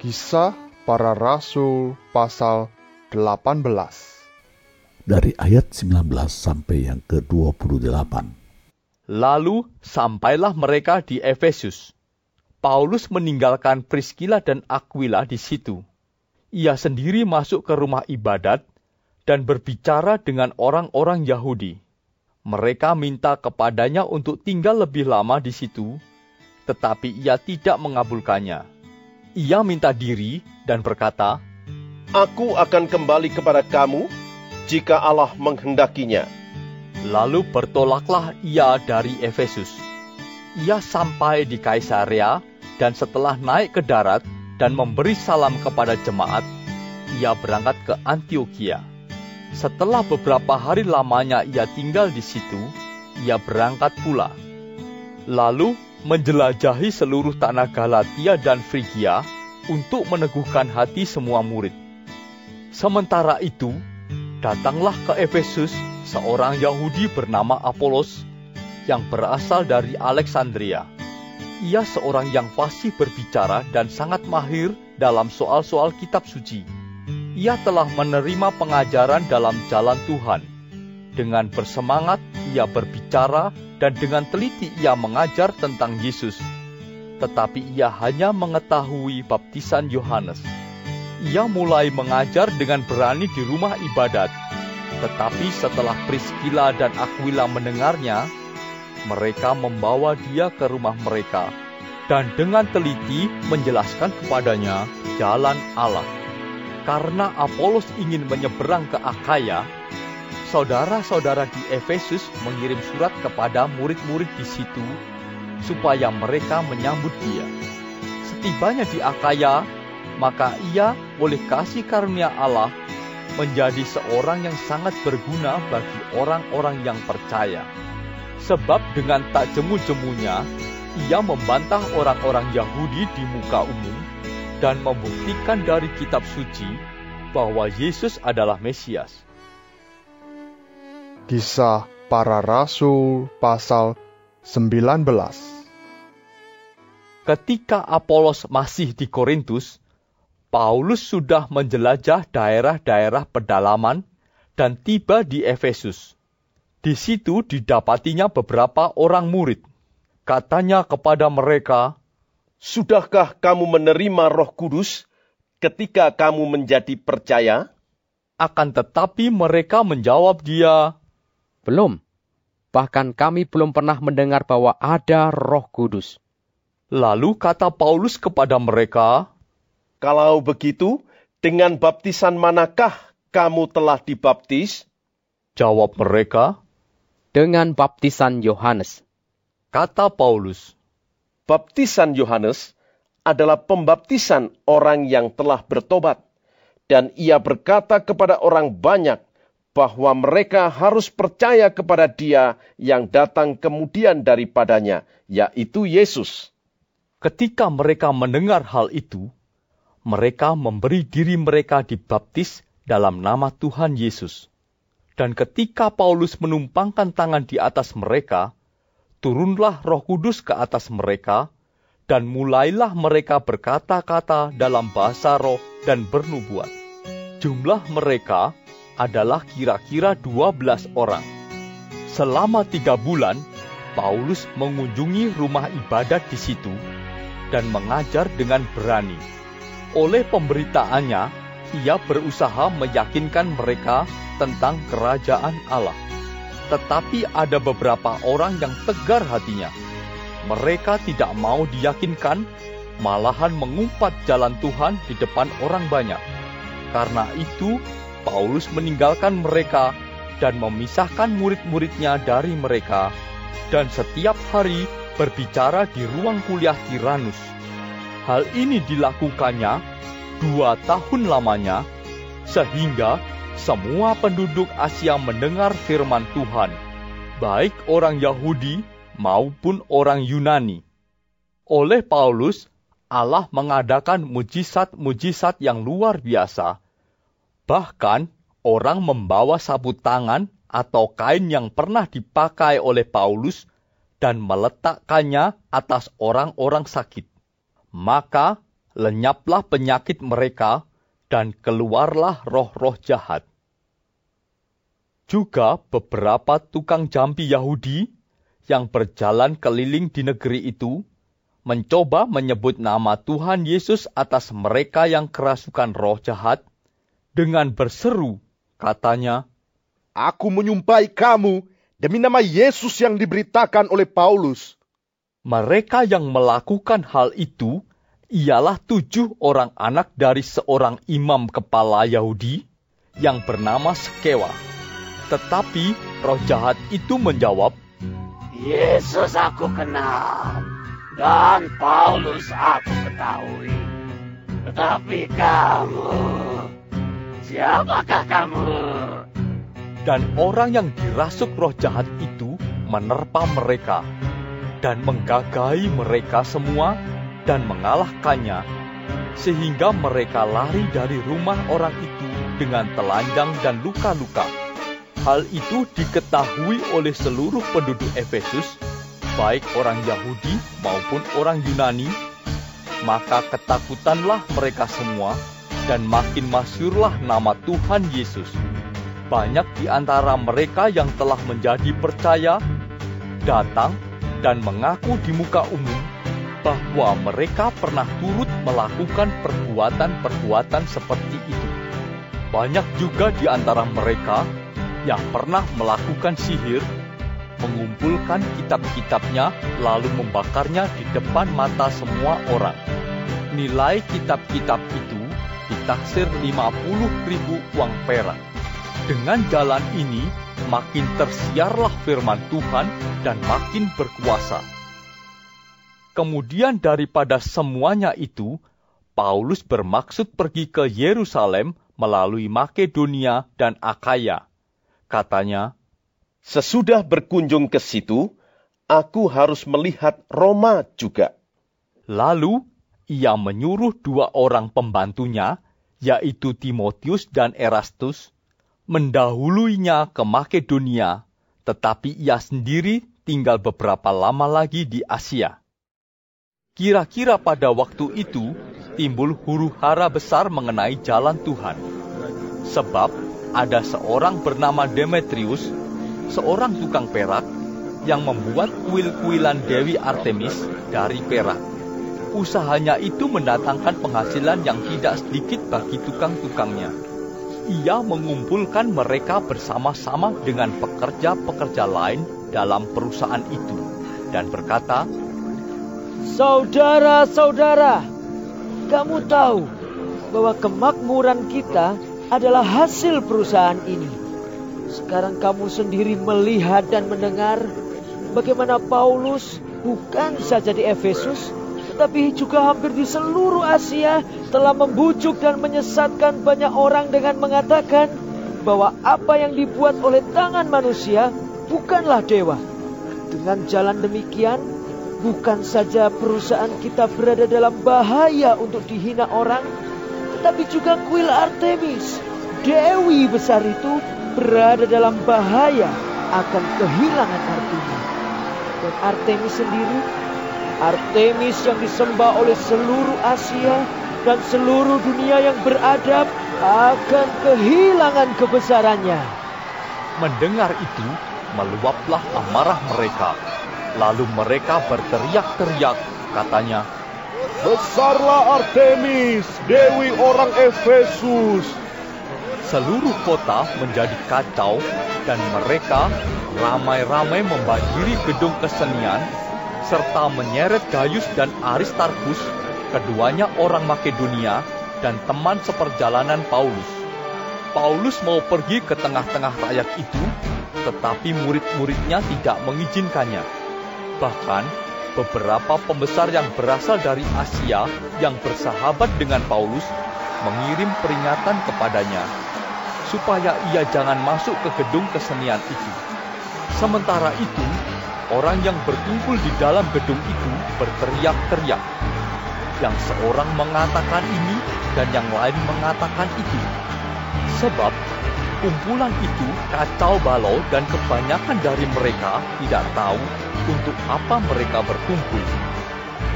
Kisah para Rasul pasal 18 Dari ayat 19 sampai yang ke-28. Lalu sampailah mereka di Efesus. Paulus meninggalkan Priscilla dan Aquila di situ. Ia sendiri masuk ke rumah ibadat dan berbicara dengan orang-orang Yahudi. Mereka minta kepadanya untuk tinggal lebih lama di situ, tetapi ia tidak mengabulkannya ia minta diri dan berkata, Aku akan kembali kepada kamu jika Allah menghendakinya. Lalu bertolaklah ia dari Efesus. Ia sampai di Kaisarea dan setelah naik ke darat dan memberi salam kepada jemaat, ia berangkat ke Antioquia. Setelah beberapa hari lamanya ia tinggal di situ, ia berangkat pula. Lalu menjelajahi seluruh tanah Galatia dan Frigia untuk meneguhkan hati semua murid. Sementara itu, datanglah ke Efesus seorang Yahudi bernama Apolos yang berasal dari Alexandria. Ia seorang yang fasih berbicara dan sangat mahir dalam soal-soal kitab suci. Ia telah menerima pengajaran dalam jalan Tuhan. Dengan bersemangat, ia berbicara dan dengan teliti ia mengajar tentang Yesus. Tetapi ia hanya mengetahui baptisan Yohanes. Ia mulai mengajar dengan berani di rumah ibadat. Tetapi setelah Priscilla dan Aquila mendengarnya, mereka membawa dia ke rumah mereka dan dengan teliti menjelaskan kepadanya jalan Allah. Karena Apolos ingin menyeberang ke Akaya, saudara-saudara di Efesus mengirim surat kepada murid-murid di situ supaya mereka menyambut dia. Setibanya di Akaya, maka ia oleh kasih karunia Allah menjadi seorang yang sangat berguna bagi orang-orang yang percaya. Sebab dengan tak jemu-jemunya, ia membantah orang-orang Yahudi di muka umum dan membuktikan dari kitab suci bahwa Yesus adalah Mesias. Kisah para Rasul pasal 19 Ketika Apolos masih di Korintus, Paulus sudah menjelajah daerah-daerah pedalaman dan tiba di Efesus. Di situ didapatinya beberapa orang murid. Katanya kepada mereka, Sudahkah kamu menerima roh kudus ketika kamu menjadi percaya? Akan tetapi mereka menjawab dia, Belum. Bahkan kami belum pernah mendengar bahwa ada Roh Kudus. Lalu kata Paulus kepada mereka, Kalau begitu, dengan baptisan manakah kamu telah dibaptis? Jawab mereka, Dengan baptisan Yohanes. Kata Paulus, Baptisan Yohanes adalah pembaptisan orang yang telah bertobat. Dan ia berkata kepada orang banyak bahwa mereka harus percaya kepada Dia yang datang kemudian daripadanya, yaitu Yesus. Ketika mereka mendengar hal itu, mereka memberi diri mereka dibaptis dalam nama Tuhan Yesus. Dan ketika Paulus menumpangkan tangan di atas mereka, turunlah Roh Kudus ke atas mereka, dan mulailah mereka berkata-kata dalam bahasa roh dan bernubuat. Jumlah mereka adalah kira-kira 12 orang. Selama tiga bulan, Paulus mengunjungi rumah ibadat di situ dan mengajar dengan berani. Oleh pemberitaannya, ia berusaha meyakinkan mereka tentang kerajaan Allah. Tetapi ada beberapa orang yang tegar hatinya. Mereka tidak mau diyakinkan, malahan mengumpat jalan Tuhan di depan orang banyak. Karena itu, Paulus meninggalkan mereka dan memisahkan murid-muridnya dari mereka, dan setiap hari berbicara di ruang kuliah Tiranus. Hal ini dilakukannya dua tahun lamanya, sehingga semua penduduk Asia mendengar firman Tuhan, baik orang Yahudi maupun orang Yunani. Oleh Paulus, Allah mengadakan mujizat-mujizat yang luar biasa. Bahkan, orang membawa sabut tangan atau kain yang pernah dipakai oleh Paulus dan meletakkannya atas orang-orang sakit. Maka lenyaplah penyakit mereka dan keluarlah roh-roh jahat. Juga beberapa tukang jampi Yahudi yang berjalan keliling di negeri itu mencoba menyebut nama Tuhan Yesus atas mereka yang kerasukan roh jahat dengan berseru, katanya, Aku menyumpai kamu demi nama Yesus yang diberitakan oleh Paulus. Mereka yang melakukan hal itu ialah tujuh orang anak dari seorang imam kepala Yahudi yang bernama Skewa. Tetapi roh jahat itu menjawab, Yesus aku kenal, dan Paulus aku ketahui. Tetapi kamu, siapakah kamu? Dan orang yang dirasuk roh jahat itu menerpa mereka dan menggagahi mereka semua dan mengalahkannya, sehingga mereka lari dari rumah orang itu dengan telanjang dan luka-luka. Hal itu diketahui oleh seluruh penduduk Efesus, baik orang Yahudi maupun orang Yunani, maka ketakutanlah mereka semua, dan makin masyurlah nama Tuhan Yesus. Banyak di antara mereka yang telah menjadi percaya datang dan mengaku di muka umum bahwa mereka pernah turut melakukan perbuatan-perbuatan seperti itu. Banyak juga di antara mereka yang pernah melakukan sihir, mengumpulkan kitab-kitabnya lalu membakarnya di depan mata semua orang. Nilai kitab-kitab itu ditaksir 50 ribu uang perak. Dengan jalan ini, makin tersiarlah firman Tuhan dan makin berkuasa. Kemudian daripada semuanya itu, Paulus bermaksud pergi ke Yerusalem melalui Makedonia dan Akaya. Katanya, Sesudah berkunjung ke situ, aku harus melihat Roma juga. Lalu ia menyuruh dua orang pembantunya, yaitu Timotius dan Erastus, mendahuluinya ke Makedonia, tetapi ia sendiri tinggal beberapa lama lagi di Asia. Kira-kira pada waktu itu timbul huru-hara besar mengenai jalan Tuhan. Sebab ada seorang bernama Demetrius, seorang tukang perak, yang membuat kuil-kuilan Dewi Artemis dari perak. Usahanya itu mendatangkan penghasilan yang tidak sedikit bagi tukang-tukangnya ia mengumpulkan mereka bersama-sama dengan pekerja-pekerja lain dalam perusahaan itu dan berkata, Saudara-saudara, kamu tahu bahwa kemakmuran kita adalah hasil perusahaan ini. Sekarang kamu sendiri melihat dan mendengar bagaimana Paulus bukan saja di Efesus, tetapi juga hampir di seluruh Asia telah membujuk dan menyesatkan banyak orang dengan mengatakan bahwa apa yang dibuat oleh tangan manusia bukanlah dewa. Dengan jalan demikian, bukan saja perusahaan kita berada dalam bahaya untuk dihina orang, tetapi juga kuil Artemis, dewi besar itu berada dalam bahaya akan kehilangan artinya. Dan Artemis sendiri Artemis yang disembah oleh seluruh Asia dan seluruh dunia yang beradab akan kehilangan kebesarannya. Mendengar itu, meluaplah amarah mereka. Lalu mereka berteriak-teriak, katanya, Besarlah Artemis, dewi orang Efesus. Seluruh kota menjadi kacau dan mereka ramai-ramai membanjiri gedung kesenian serta menyeret Gaius dan Aristarchus, keduanya orang Makedonia dan teman seperjalanan Paulus. Paulus mau pergi ke tengah-tengah rakyat itu, tetapi murid-muridnya tidak mengizinkannya. Bahkan, beberapa pembesar yang berasal dari Asia yang bersahabat dengan Paulus mengirim peringatan kepadanya supaya ia jangan masuk ke gedung kesenian itu. Sementara itu, orang yang berkumpul di dalam gedung itu berteriak-teriak. Yang seorang mengatakan ini dan yang lain mengatakan itu. Sebab kumpulan itu kacau balau dan kebanyakan dari mereka tidak tahu untuk apa mereka berkumpul.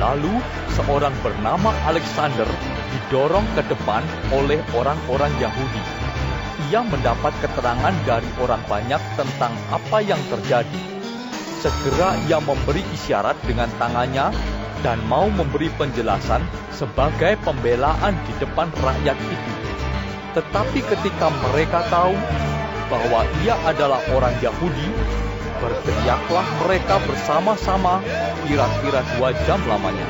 Lalu seorang bernama Alexander didorong ke depan oleh orang-orang Yahudi. Ia mendapat keterangan dari orang banyak tentang apa yang terjadi. Segera ia memberi isyarat dengan tangannya dan mau memberi penjelasan sebagai pembelaan di depan rakyat itu. Tetapi ketika mereka tahu bahwa ia adalah orang Yahudi, berteriaklah mereka bersama-sama kira-kira dua jam lamanya.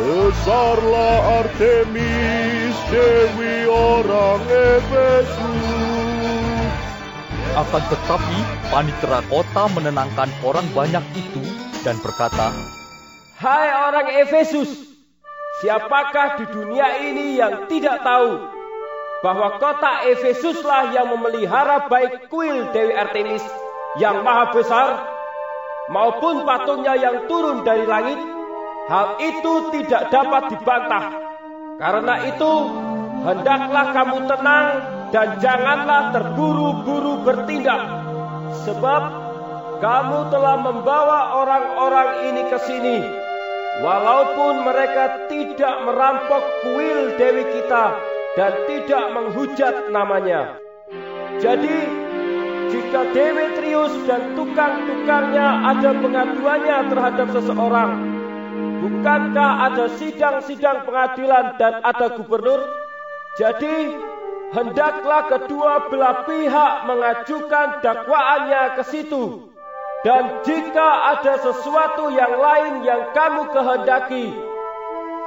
Besarlah Artemis, Dewi orang Efesus. Akan tetapi, panitera kota menenangkan orang banyak itu dan berkata, Hai orang Efesus, siapakah di dunia ini yang tidak tahu bahwa kota Efesuslah yang memelihara baik kuil Dewi Artemis yang maha besar maupun patungnya yang turun dari langit? Hal itu tidak dapat dibantah. Karena itu, hendaklah kamu tenang dan janganlah terburu-buru bertindak. Sebab kamu telah membawa orang-orang ini ke sini, walaupun mereka tidak merampok kuil Dewi kita dan tidak menghujat namanya. Jadi, jika Demetrius dan tukang-tukangnya ada pengaduannya terhadap seseorang, bukankah ada sidang-sidang pengadilan dan ada gubernur? Jadi, hendaklah kedua belah pihak mengajukan dakwaannya ke situ. Dan jika ada sesuatu yang lain yang kamu kehendaki,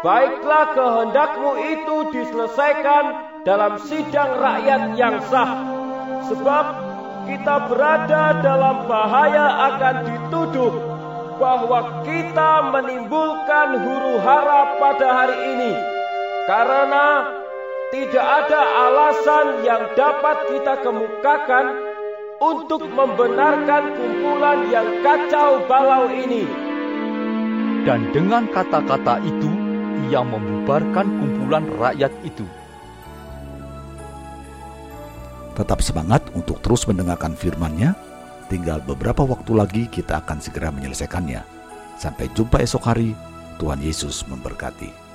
baiklah kehendakmu itu diselesaikan dalam sidang rakyat yang sah. Sebab kita berada dalam bahaya akan dituduh bahwa kita menimbulkan huru hara pada hari ini. Karena tidak ada alasan yang dapat kita kemukakan untuk membenarkan kumpulan yang kacau balau ini. Dan dengan kata-kata itu, ia membubarkan kumpulan rakyat itu. Tetap semangat untuk terus mendengarkan firman-Nya. Tinggal beberapa waktu lagi kita akan segera menyelesaikannya. Sampai jumpa esok hari. Tuhan Yesus memberkati.